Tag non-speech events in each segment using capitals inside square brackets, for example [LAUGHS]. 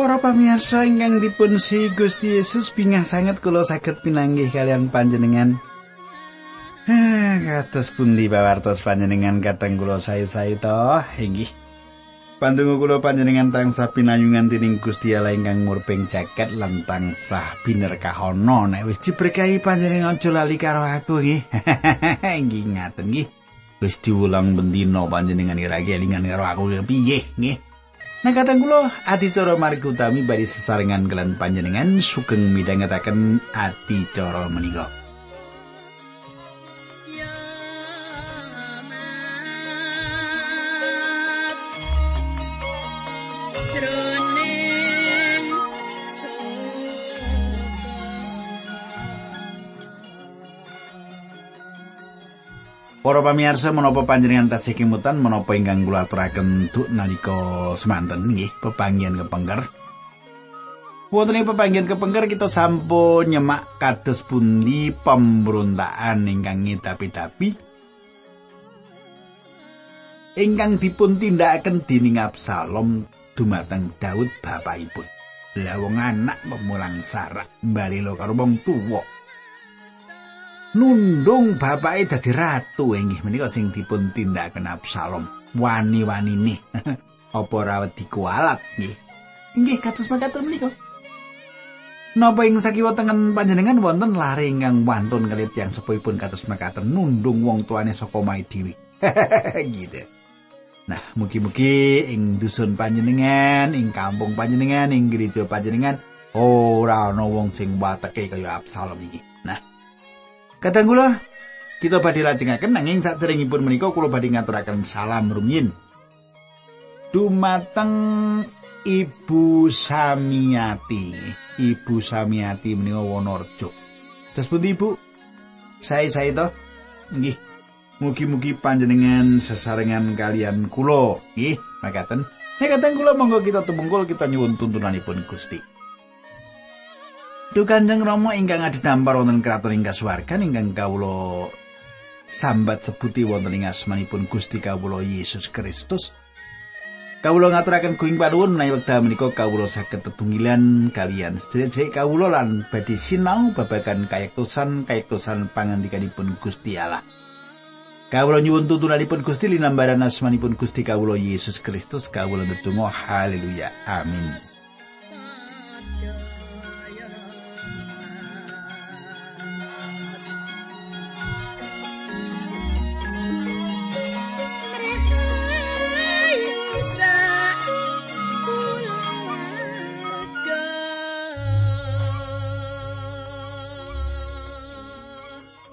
Para pamirsa ingkang dipun si Gusti Yesus bingah sanget kula saged pinanggih kalian panjenengan. Hah, kados pundi pawartos panjenengan kateng kula sae-sae to, inggih. Pandonga kula panjenengan tansah pinayungan dening Gusti Allah ingkang murping jaket lan tansah binerkahana nek wis diberkahi panjenengan aja lali karo aku nggih. [LAUGHS] Inggih ngaten nggih. Wis diulang bendina panjenengan ira kelingan karo aku piye nggih. Nah kata kula adicara margi utami bari sesarengan kelan panjenengan sugeng midhangetaken adicara menika. Para pamirsa menapa panjenengan tasih kemutan menapa ingkang kula aturaken duk nalika semanten nggih pepanggihan kepengker. Wonten ing pepanggihan kepengker kita sampun nyemak kados pundi pemberontakan ingkang ngitapi-tapi ingkang dipun tindakaken dening Absalom dumateng Daud bapakipun. Lah wong anak pemulang sarak bali karo wong tuwa. Nundung bapake dadi ratu inggih menika sing dipun tindakaken Absalom wani-wanine [LAUGHS] apa ora wedi kualat nggih inggih kados makaten menika Napa ing sakiwa tengen panjenengan wonten lare ingkang wantun kali tiyang sepuhipun kados makaten nundung wong tuane saka mai dhewe. [LAUGHS] gitu. Nah, mugi-mugi ing dusun panjenengan, ing kampung panjenengan, ing gereja panjenengan ora ana wong sing wateke kaya Absalom iki. Kadang kula kita badhe lajengaken nanging saderengipun menika kula badhe ngaturaken salam rumiyin. Dumateng Ibu Samiati. Ibu Samiati menika Wonorejo. Terus pundi Ibu? Saya-saya to? Nggih. Mugi-mugi panjenengan sesarengan kalian kula. Nggih, makaten. Nek kateng kula monggo kita tumungkul kita nyuwun tuntunanipun Gusti. Duh Kanjeng Rama ingkang adhedhampar wonten kraton ing kasuwargan ingkang kawula sambat sebuti wonten ing asmanipun Gusti kawula Yesus Kristus. Kawula ngaturaken kuing panuwun menawi wekdal menika kawula saged tetunggilan kalian sedherek kawula lan badhe sinau babagan kayektosan kayektosan pangandikanipun Gusti Allah. Kawula nyuwun tuntunanipun Gusti linambaran asmanipun Gusti kawula Yesus Kristus kawula ndedonga haleluya amin.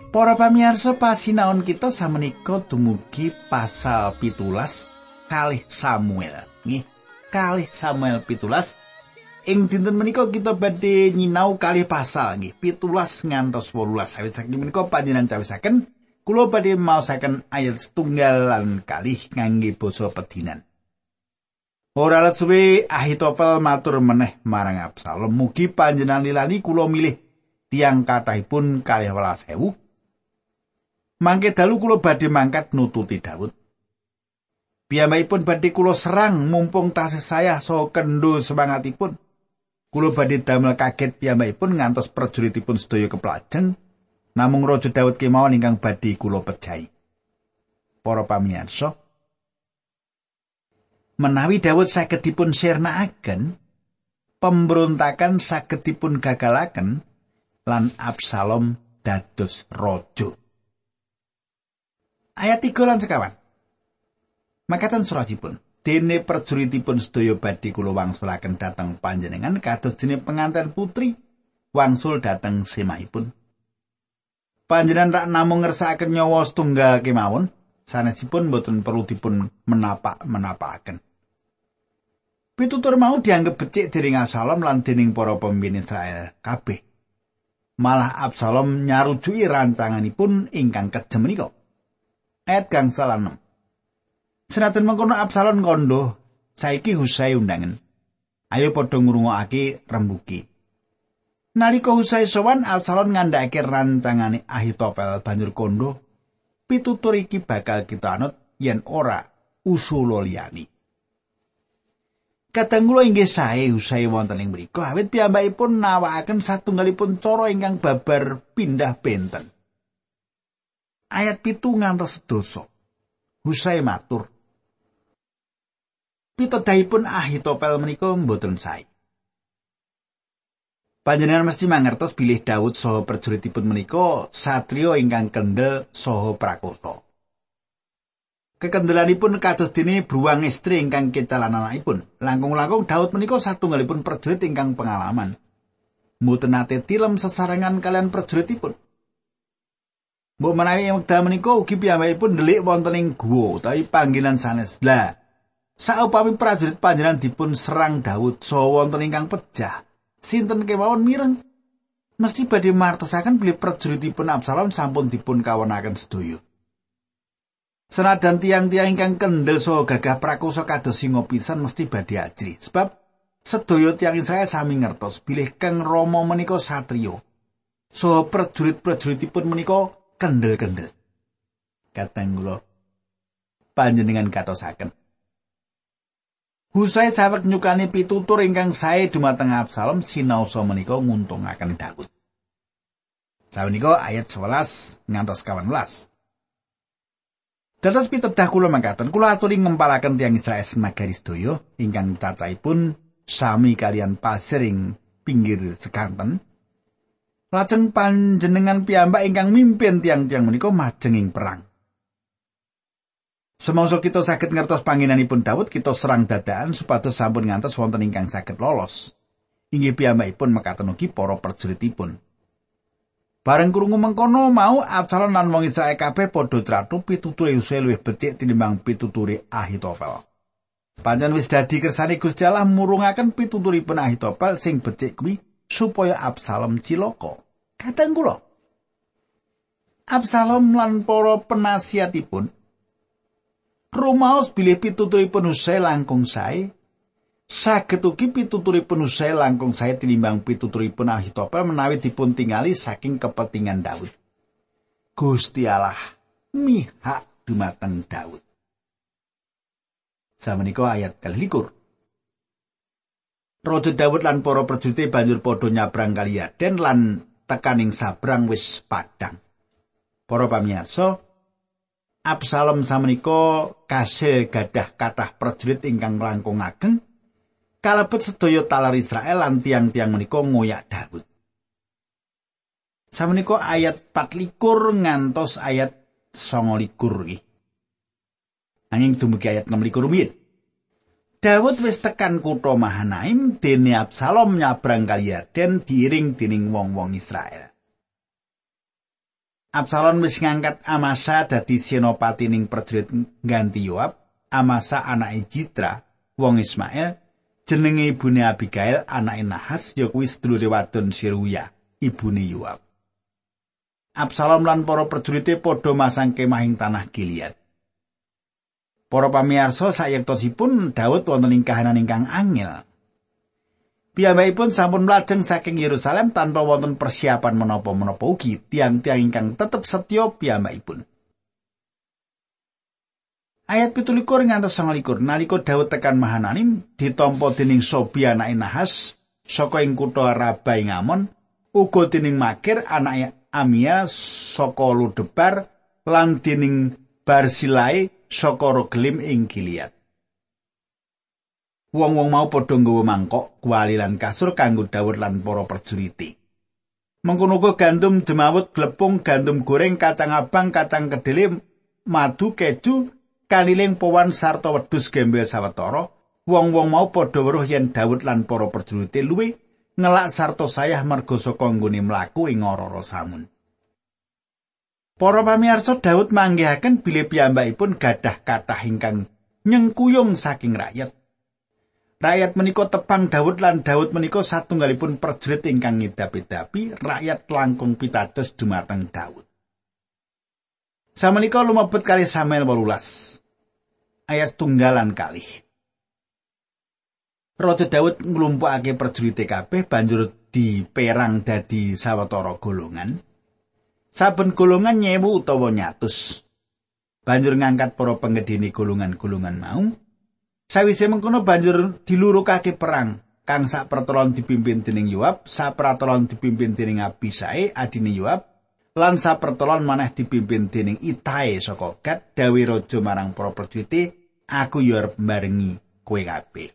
Para pamirsa pasinaon kita samenika dumugi pasal pitulas kalih Samuel. Nggih, kalih Samuel pitulas. Ing dinten menika kita badhe nyinau kalih pasal nggih, pitulas ngantos 18. Sawit saking menika panjenengan cawisaken kula badhe maosaken ayat setunggal lan kalih ngangge basa pedinan. Ora let suwe Ahitofel matur meneh marang Absalom, mugi panjenengan lilani kula milih tiang kathahipun kalih welas ewu Mangke dalu kula badhe mangkat nututi Daud. Piyambakipun badhe kula serang mumpung tasih saya so kendo semangatipun. Kula badhe damel kaget piyambakipun ngantos prajuritipun sedaya keplajeng. Namung Raja Daud kemawon ingkang badhe kula pejahi. Para pamirsa, menawi Daud saged dipun sirnakaken, pemberontakan saged dipun gagalaken lan Absalom dados raja. Ayat 3 lan sekawan. Makatan surasipun. Dene perjuritipun sedaya badhe kula wangsulaken dhateng panjenengan kados dene pengantin putri wangsul dhateng semahipun. Panjenengan tak namung ngersakaken nyawa setunggal kemawon, sanesipun boten perlu dipun menapak-menapakaken. Pitutur mau dianggep becik dening Absalom lan dening para pemimpin Israel kabeh. Malah Absalom nyarujuki rancanganipun ingkang kejem menika. Ayat kang salah enam. Senajan mengkono Absalom kondo, saiki Husai undangan. Ayo padha ngrungokake rembuki. Nalika Husai sowan Absalom ngandhakake rancangane Ahitofel banjur kondo, pitutur iki bakal kita anut yen ora usul liyani. Kadang kula inggih sae usai wonten ing mriku awit piyambakipun nawakaken satunggalipun cara ingkang babar pindah benten. Ayat pitu ngantos dosa. Husai matur. Pitedahipun Ahitopel menika mboten sae. Panjenengan mesti mangertos bilih Daud saha prajuritipun menika satrio ingkang kendel saha prakoso. Kekendelanipun kados dene bruwang istri ingkang kecalan anakipun. Langkung-langkung Daud menika satunggalipun prajurit ingkang pengalaman. Mboten nate tilem sesarengan kalian prajuritipun. Mbok menawi wekdal menika ugi piyambakipun ndelik wonten ing guwa utawi panggenan sanes. Lah, saupami prajurit panjenengan dipun serang Daud saha wonten ingkang pejah, sinten kemawon mireng? Mesti badhe martosaken bilih prajuritipun Absalom sampun dipun kawonaken sedaya. Senajan tiang-tiang ingkang kendel saha gagah prakoso kados singa pisan mesti badhe ajri. Sebab sedaya tiang Israel sami ngertos bilih Kang Rama menika satrio. Saha prajurit-prajuritipun menika kendel-kendel. Kateng kula panjenengan katosaken. Husai sawek nyukani pitutur ingkang sae dumateng Absalom sinaosa menika nguntungaken Daud. Sawenika ayat 11 ngantos 18. Dados pitedah kula mangkaten kula aturi ngempalaken tiyang Israel nagari sedaya ingkang cacahipun sami kalian pasiring pinggir sekanten. Lajeng panjenengan piyambak ingkang mimpin tiang-tiang menika majenging perang. Semangsa kita saged ngertos panginanipun Daud, kita serang dadaan supados sampun ngantos wonten ingkang saged lolos. Inggih piyambakipun mekaten ugi para prajuritipun. Bareng krungu mengkono mau Absalom lan wong Israel kabeh padha trathu pituture Hussein luwih becik tinimbang pituture Ahitofel. Panjen wis dadi kersane Gusti Allah murungaken pituturipun Ahitofel sing becik kuwi supaya Absalom cilaka. Kadang kula Absalom lan para penasihatipun rumaos bilih pituturipun Hussein langkung sae saged ugi pituturipun Usai langkung saya tinimbang pituturipun Ahitopel menawi dipun tingali saking kepentingan Daud. Gusti Allah mihak dumateng Daud. Samenika ayat kalikur. Raja Daud lan para prajurit banjur padha nyabrang kali Yaden lan tekaning sabrang wis padang. Para pamirsa, Absalom samenika kasil gadah kathah prajurit ingkang langkung ageng kalebet sedaya talar Israel lan tiang-tiang menika ngoyak Daud. Samenika ayat 24 ngantos ayat 29 iki. Anging dumugi ayat 26 rumiyin. Daud wis tekan kutha Mahanaim dene Absalom nyabrang kali Yarden diiring dening wong-wong Israel. Absalom wis ngangkat Amasa dadi senopati ning prajurit ganti Yoab, Amasa anake Jitra, wong Ismail. Jenenge ibune Abigail anake Nahas ya kuwi sedulure wadon Siruya ibune Yoab. Absalom lan para prajurite padha masang kemah ing tanah Gilead Para pamirsa sayektosipun Daud wonten ing kahanan ingkang angel Piyambakipun sampun mlajeng saking Yerusalem tanpa wonten persiapan menapa-menapa ugi tiang-tiang ingkang tetep setya piyambakipun. Ayat pitulikur ngantos sangalikur nalika Daud tekan Mahananim ditampa dening Sobi anake Nahas saka ing kutha ing Amon uga dening Makir anake Amia saka Ludebar lan dening Barsilai saka Roglim ing Gilead. Wong-wong mau padha nggawa mangkok, kuali lan kasur kanggo Daud lan para prajuriti. Mengkono gandum demawut glepung, gandum goreng, kacang abang, kacang kedele, madu, keju, kaliling powan sarta wedhus gembel sawetara wong-wong mau padha weruh yen Daud lan para prajurit luwe ngelak sarta sayah merga saka nggone mlaku ing ora samun Para pamirsa Daud manggihaken bilih piyambakipun gadah kathah ingkang nyengkuyung saking rakyat. Rakyat menika tepang Daud lan Daud menika satunggalipun prajurit ingkang ngidapi-dapi rakyat langkung pitados dumateng Daud. Samenika lumebet kali Samuel 18. Ayat tunggalan kali. Raja Daud nglumpukake prajurit kabeh banjur diperang dadi sawetara golongan. Saben golongan nyewu utawa nyatus. Banjur ngangkat para penggedeni golongan-golongan mau. Sawise mengkono banjur dilurukake perang kang sak pertelon dipimpin dening Yoab, sak pertelon dipimpin dening Abisai adine Yoab, lan sak pertelon maneh dipimpin dening Itai saka Gad, dawe raja marang para prajurit, aku yo arep barengi kowe kabeh.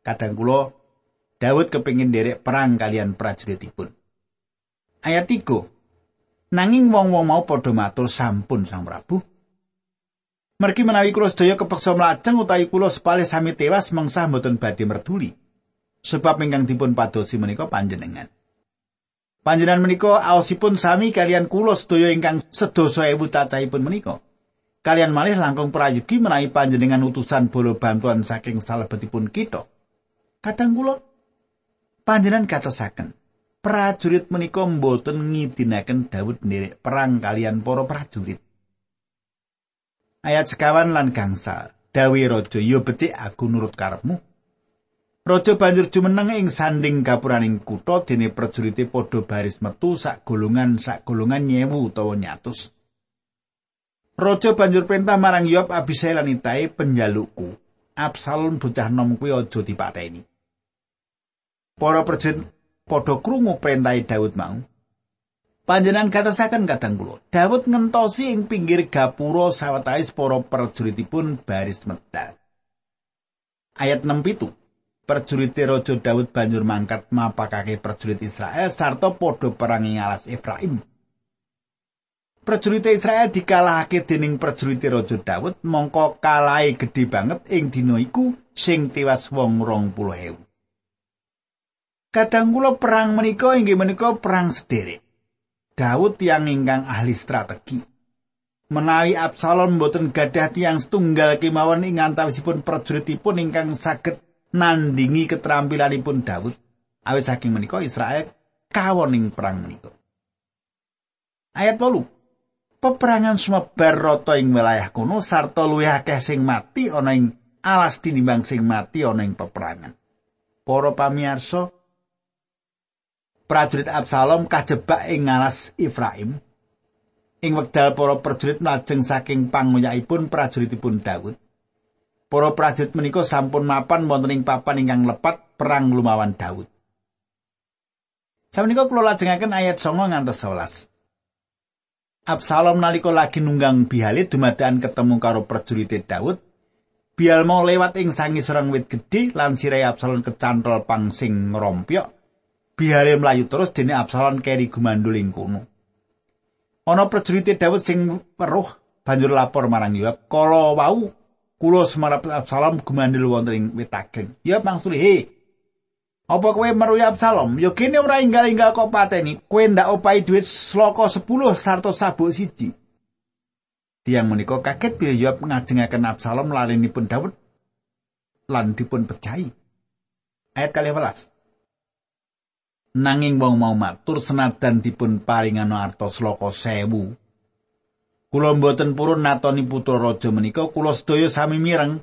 Kadang kula Daud kepingin derek perang kalian prajuritipun. Ayat 3. Nanging wong-wong mau padha matur sampun Sang Prabu. Mergi menawi kula sedaya kepeksa mlajeng utawi kula sepale sami tewas mengsah mboten badhe merduli. sebab ingkang dipun padosi menika panjenengan. Panjenengan menika aosipun sami kalian kula sedaya ingkang sedasa ewu cacahipun menika. Kalian malih langkung prayogi menawi panjenengan utusan bolo bantuan saking salebetipun kita. Kadang kula panjenengan katosaken prajurit menika mboten ngidinaken Daud nderek perang kalian para prajurit. Ayat sekawan lan gangsa, Dawi Raja, yo becik aku nurut karepmu. Raja banjur jumeneng ing sanding gapuraning kutha dene prajurite padha baris metu sak golongan sak golongan nyewu utawa nyatus. Raja banjur perintah marang Yoab Abisai lan Itai penjalukku. Absalom bocah nom kuwi aja dipateni. Para prajurit padha krungu perintah Daud mau. Panjenengan katasaken kadang kula, Daud ngentosi ing pinggir gapura sawetawis para prajuritipun baris medal. Ayat 6 prajurit Raja Daud banjur mangkat mapakake prajurit Israel sarta padha perang ing alas Efraim. Prajurit Israel dikalahake dening prajurit Raja Daud mongko kalahe gedhe banget ing dina iku sing tiwas wong 20.000. Kadang kula perang menika inggih menika perang sederek. Daud yang ingkang ahli strategi. Menawi Absalom boten gadah tiang setunggal kemawon ing antawisipun prajuritipun ingkang saged nandingi keterampilanipun Daud awit saking menika Israel kawoning perang menika. Ayat 8. Peperangan sumebar rata ing wilayah kuno sarta luwih akeh sing mati ana ing alas tinimbang sing mati ana ing peperangan. Para pamirsa, prajurit Absalom kajebak ing alas Efraim. Ing wekdal para prajurit mlajeng saking panguyaipun prajuritipun Daud. para prajurit menika sampun mapan wonten ing papan ingkang lepat perang lumawan Daud. Samenika kula lajengaken ayat 9 ngantos 11. Absalom nalika lagi nunggang bihalit dumadakan ketemu karo prajurit Daud, Bial mau lewat ing sangi serang wit gedhe lan sirai Absalom kecantol pang sing Bihale mlayu terus dene Absalom keri gumandul ing kono. Ana prajurit Daud sing weruh banjur lapor marang Yoab, "Kala wau kula semarap Absalom gumandhel wonten ing wit. Ya mangsuli, "He. Apa kowe meruhi Absalom? Ya kene ora inggal-inggal kok pateni. Kowe ndak opahi dhuwit sloka 10 sarta sabuk siji." Tiang menika kaget bilih Yoab ngajengaken Absalom lalinipun Daud lan dipun pecahi. Ayat 12. Nanging wong mau matur senadan dipun paringano arta sloka 1000 Kula mboten purun natoni putra raja menika kula sedaya sami mireng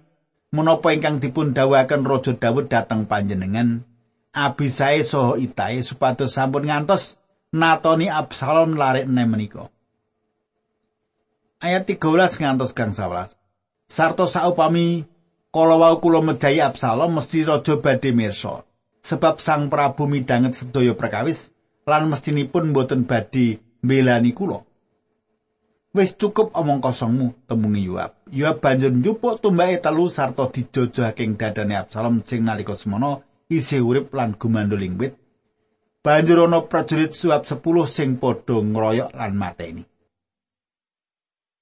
menapa ingkang dipun dawuhaken raja Daud dhateng panjenengan Abisai saha Itai supados sampun ngantos natoni Absalom larik ne menika. Ayat 13 ngantos kang 11. Sarto saupami kala wau kula mejahi Absalom mesti raja badhe mirsa sebab Sang Prabu midanget sedaya perkawis lan mestinipun boten badhe mbelani kula. Wis cukup omong kosongmu temungi Yoab. Yoab banjur njupuk tumbake telu sarta dijojojake ing dadane Absalom sing nalika semono isih urip lan gumandul ing wit. Banjur ana prajurit suap 10 sing padha ngroyok lan mateni.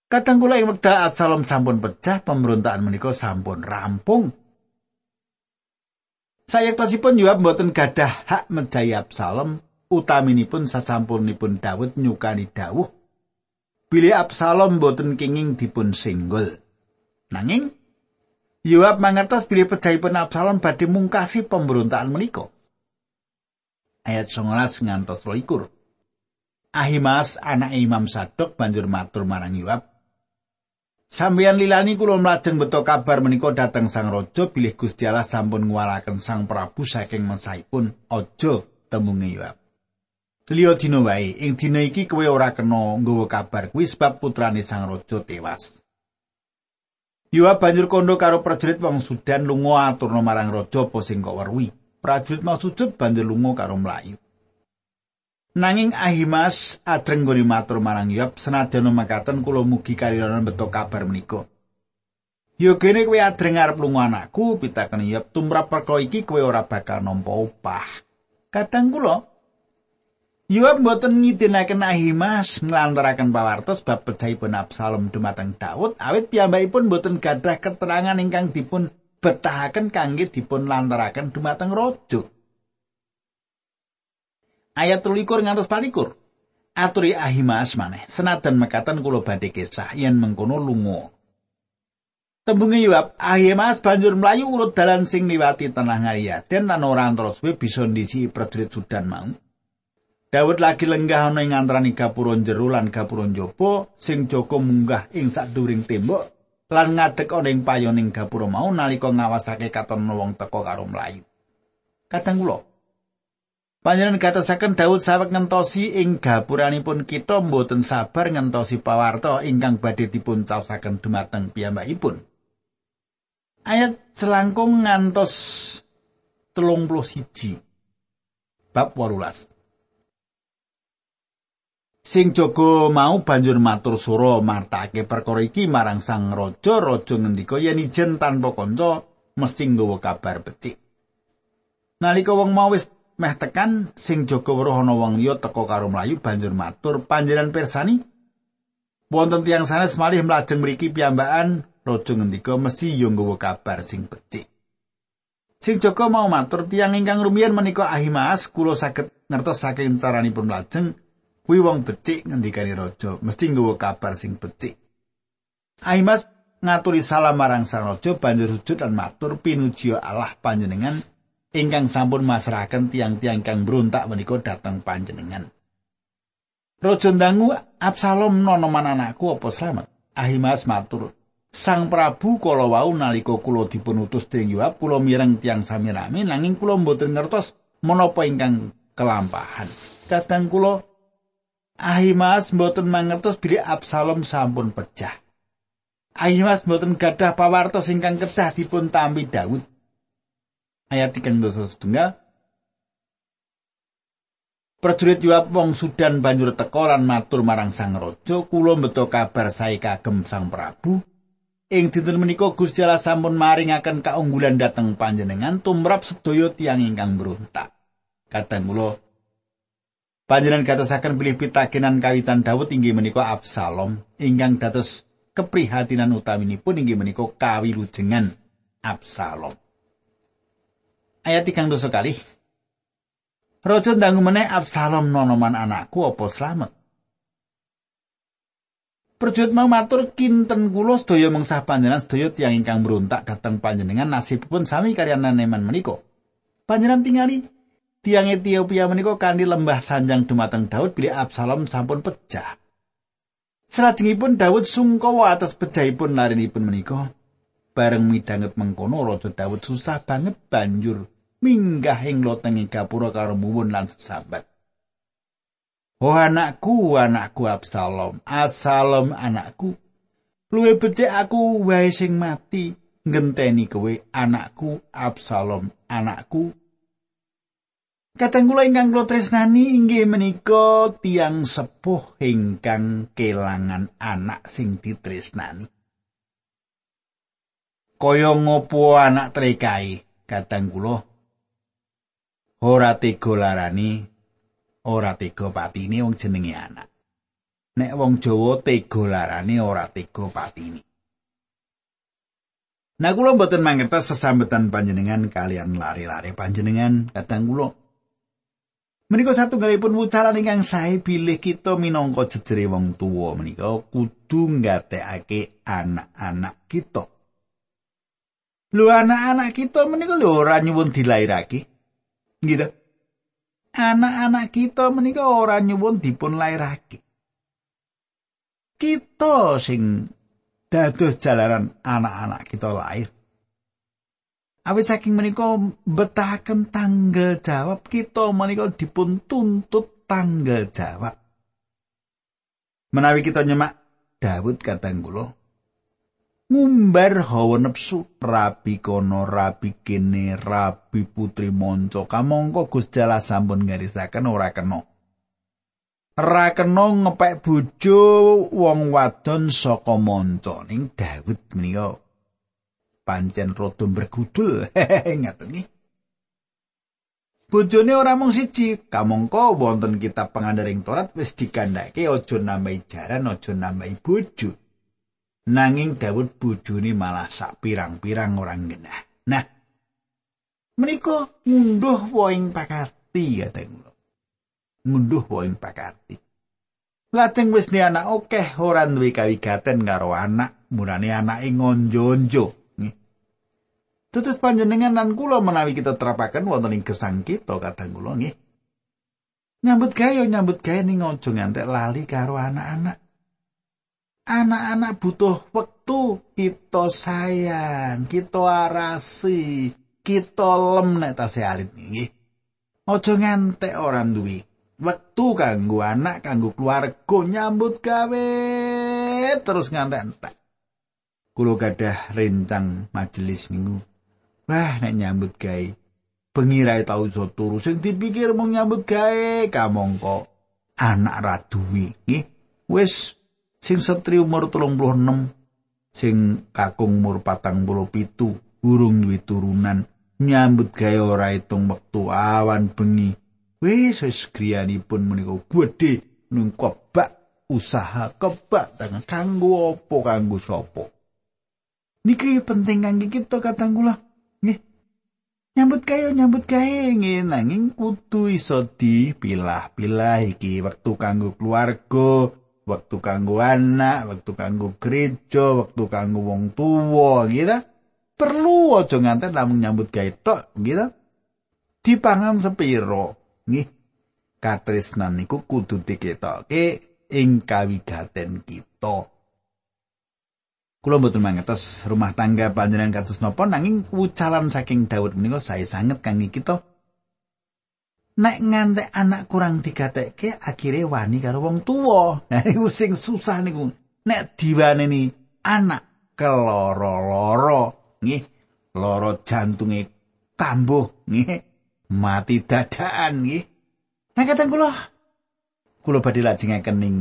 Kadang kula ing wekdal Absalom sampun pecah, pemberontakan menika sampun rampung. Sayektosipun Yoab mboten gadah hak mejahi Absalom, utaminipun sasampunipun Daud nyukani dawuh bilih Absalom boten kenging dipun singgul. Nanging Yoab mangertos bilih pejahipun Absalom badhe mungkasi pemberontakan menika. Ayat 19 ngantos 21. Ahimas anak Imam Sadok banjur matur marang Yoab. Sampeyan lilani kula mlajeng beto kabar menika dhateng Sang Raja bilih Gusti Allah sampun ngwalaken Sang Prabu saking mensahipun aja temunge Yoab. Liya dina wae, ing dina iki kowe ora kena nggawa kabar kuwi sebab putrane Sang Raja tewas. Yoab banjur kondo karo prajurit wong Sudan lunga aturna marang raja apa sing kok weruhi. Prajurit mau sujud banjur lunga karo mlayu. Nanging Ahimas adreng nggone matur marang Yoab senadyan makaten kula mugi kaliranan beto kabar menika. Yo kene kowe adreng arep lunga anakku pitaken Yoab tumrap perkara iki kowe ora bakal nampa upah. Kadang kula Yoab mboten ngidinaken Ahimas nglantaraken pawartos bab pejahipun Absalom dumateng Daud awit piyambakipun mboten gadah keterangan ingkang dipun betahaken kangge dipun lantaraken dumateng raja. Ayat 13 ngantos 24. Aturi Ahimas maneh, senajan mekaten kula badhe kisah yen mengkono lunga. Tembunge Yoab, Ahimas banjur mlayu urut dalan sing liwati tanah Ngariaden lan ora terus bisa ndisi prajurit Sudan mau. Daud lagi lenggah ana ing antaraning gapura jero lan gapura njaba sing Joko munggah ing sadhuring tembok lan ngadeg ana ing payoning gapura mau nalika ngawasake katon wong teka karo mlayu. Kadang kula Panjenengan katasaken Daud sawek ngentosi ing gapuranipun kita mboten sabar ngentosi pawarta ingkang badhe dipun caosaken dumateng piyambakipun. Ayat selangkung ngantos telung puluh siji. Bab warulas. Sing jaga mau banjur matur sura martake perkara iki marang sang raja, raja ngendika yen ijen tanpa kanca mesti nggawa kabar becik. Nalika wong mau wis meh tekan, sing jaga weruh ana wong liya teka karo mlayu banjur matur, "Panjenengan persani wonten tiyang sanes malih mlajeng mriki piyambakan?" Raja ngendika mesti yo nggawa kabar sing becik. Sing jaga mau matur, "Tiyang ingkang rumiyin menika Ahimaas, kula saged ngertos saking caranipun mlajeng." Kuwi wong becik ngendikani raja, mesti nggawa kabar sing becik. Aimas ngaturi salam marang sang raja banjur sujud lan matur pinuji Allah panjenengan ingkang sampun masrahaken tiang-tiang kang berontak menika dateng panjenengan. Raja ndangu Absalom nonoman anakku apa slamet? Ahimas matur, Sang Prabu kala wau nalika kula dipun utus dening Yoab kula mireng tiang sami rame nanging kula mboten ngertos menapa ingkang kelampahan. Kadang kula Ahimas mboten mangertos bilih Absalom sampun pecah. Ahimas mboten gadah pawartos ingkang kedah dipun tampi Daud. Ayat 3 setunggal. Prajurit Yoab wong Sudan banjur teka lan matur marang sang raja, kula beto kabar sae kagem sang Prabu. Ing dinten menika Gusti Allah sampun maringaken kaunggulan dhateng panjenengan tumrap sedaya tiyang ingkang berontak. Kadang kula Panjenengan katasaken pilih pitakenan kawitan Daud inggih menika Absalom ingkang dados keprihatinan utaminipun inggih menika kawilujengan Absalom. Ayat 3 dosa kali. Raja ndangu meneh Absalom nonoman anakku apa slamet. Perjuit mau matur kinten kula sedaya mengsah panjenengan sedaya tiyang ingkang berontak dhateng panjenengan nasibipun sami kaliyan neman menika. Panjenengan tingali Tiang Ethiopia menika kanthi lembah sanjang dumateng Daud bilih Absalom sampun pecah. Salajengipun Daud sungkawa atas pejahipun larinipun menika. Bareng midanget mengkono Raja Daud susah banget banjur minggah ing lotenge gapura karo muwun lan sesabat. Oh anakku, anakku Absalom, Absalom anakku. Luwe becik aku wae sing mati ngenteni kowe anakku Absalom, anakku Kateng kula ingkang kula tresnani inggih menika tiang sepuh ingkang kelangan anak sing ditresnani. Kaya ngopo anak trekai kateng kula ora tega larani ora tega patine wong jenenge anak. Nek wong Jawa tega larani ora tega patine. Nah kula mboten mangertos sesambetan panjenengan kalian lari-lari panjenengan kateng kula Menika satu galipun wucaran ingkang sae bilih kita minangka jejere wong tuwa menika kudu nggatekake anak-anak kita. Lho anak-anak kita menika lho ora nyuwun dilairake. Gitu. Anak-anak kita menika ora nyuwun dipun lairake. Kita sing dados jalaran anak-anak kita lahir. Awit saking menika betahaken tanggal jawab kita menika dipun tuntut tanggal jawab. Menawi kita nyemak Daud katang kula ngumbar hawa nepsu rabi kono rabi kene rabi putri monco. Kamangka Gusti Allah sampun ngarisaken ora kena. Ora kena ngepek bojo wong wadon saka monco. Ning Daud menika pancen rada bergudul [LAUGHS] ngaten nggih. Bojone ora mung siji, kamangka wonten kitab pangandaring Torat wis dikandhake aja nambahi jaran, aja nambahi bojo. Nanging Daud bojone malah sak pirang-pirang orang genah. Nah, menika ngunduh woing pakarti kateng kula. Ngunduh woing pakarti. Lajeng wis di anak akeh ora duwe kawigaten karo anak, murane anake ngonjo-onjo. Tetes panjenengan lan kula menawi kita terapaken wonten ing gesang kita kadang kula nggih. Nyambut gawe nyambut gawe ning aja ngantek lali karo anak-anak. Anak-anak butuh wektu kita sayang, kita arasi, kita lem nek tasih alit nggih. Aja ngantek ora duwe wektu kanggo anak, kanggo keluarga nyambut gawe terus ngantek entek. Kulo gadah rencang majelis minggu Wah, nek nyambut gawe. Pengirae tau iso turu sing dipikir mung nyambut gawe kamangka anak ra duwe. Nggih, wis sing setri umur 36, sing kakung umur 47, urung duwe turunan, nyambut gawe ora itung wektu awan bengi. Wis wis griyanipun menika gedhe nung kebak usaha kebak tangan kanggo apa kanggo sapa. Niki penting kangge kita katang kula. Nggih. Nyambut gawe nyambut gawe nggih nanging kudu iso dipilah-pilah iki wektu kanggo keluarga, wektu kanggo anak, wektu kanggo gereja, wektu kanggo wong tuwa gitu. Perlu aja nganten namung nyambut gawe tok gitu. Dipangan sepiro nggih. Katresnan niku kudu diketoke ing kawigaten kita. Kula mboten mangertos rumah tangga panjenengan kados napa nanging wucalan saking Daud menika saya sanget kangge kita. Nek ngantek anak kurang digatekke akhire wani karo wong tuwa. [LAUGHS] Iku sing susah niku. Nek diwaneni anak keloro-loro nggih, loro jantunge kambuh nggih, mati dadakan nggih. Nah kata kula kula badhe lajengaken ning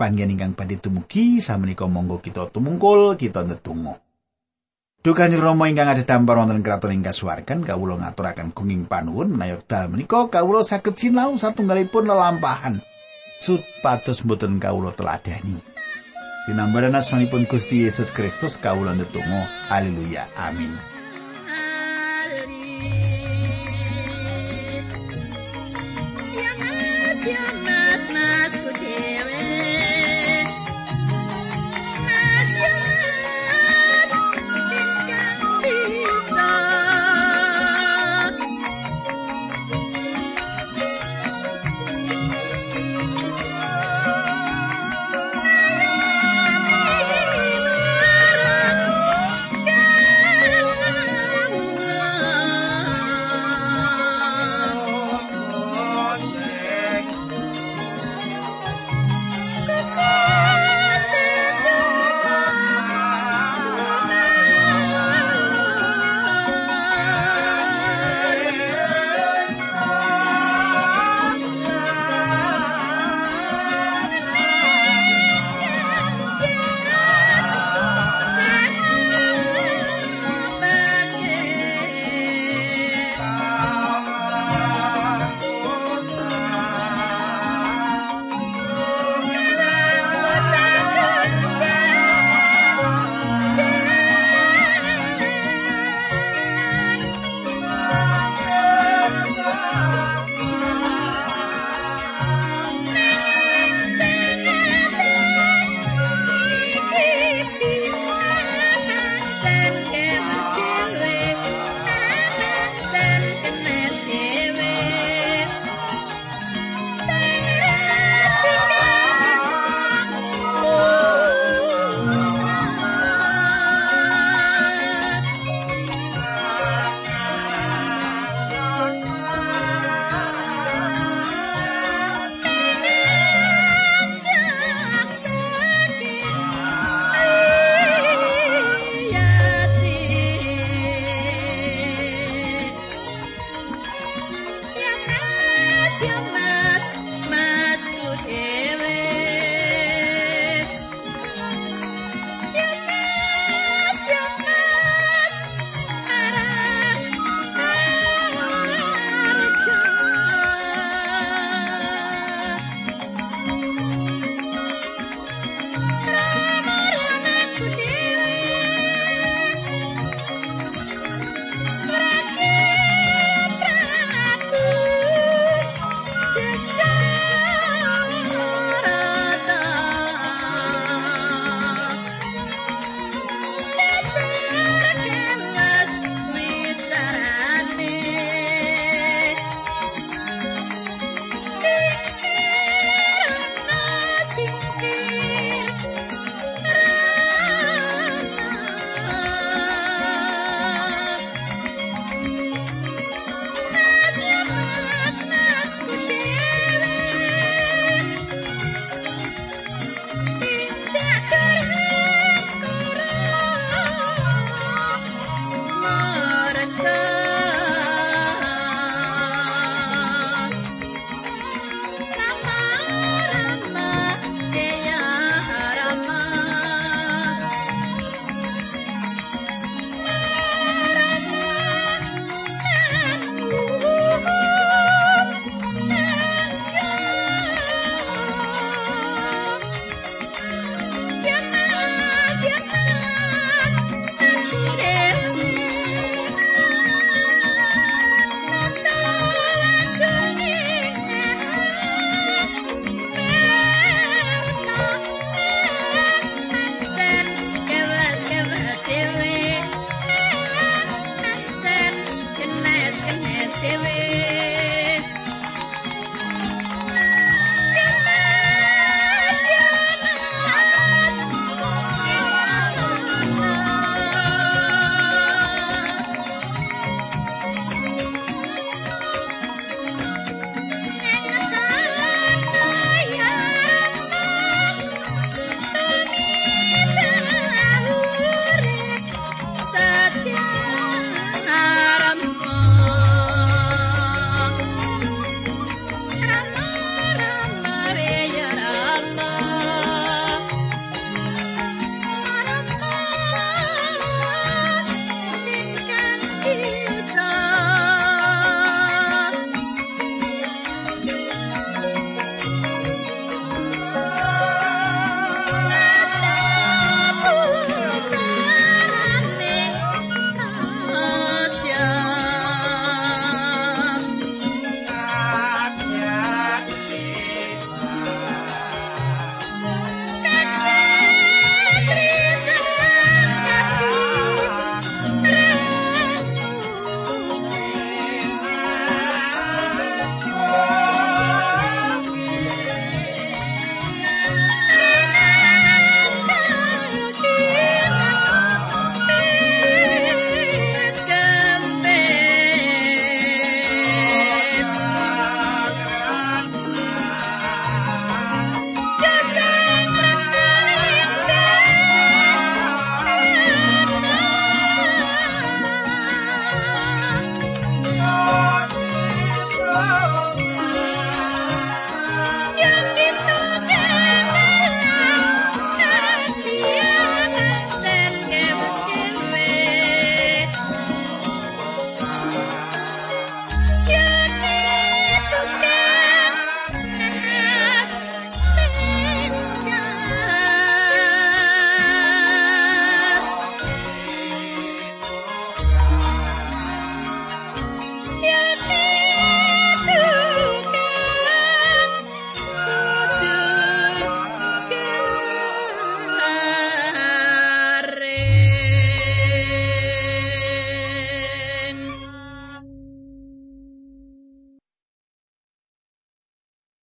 panggen ingkang badhe tumugi samenika monggo kita tumungkul kita ndedonga Duh Kanjeng Rama ingkang ada dampar wonten kraton ing kasuwargan kawula ngaturaken gunging panuwun. Menawi dal menika kawula saged sinau satunggalipun lelampahan. Supados mboten kawula teladani Dinambaran asmanipun Gusti Yesus Kristus kawula ndedonga haleluya. Amin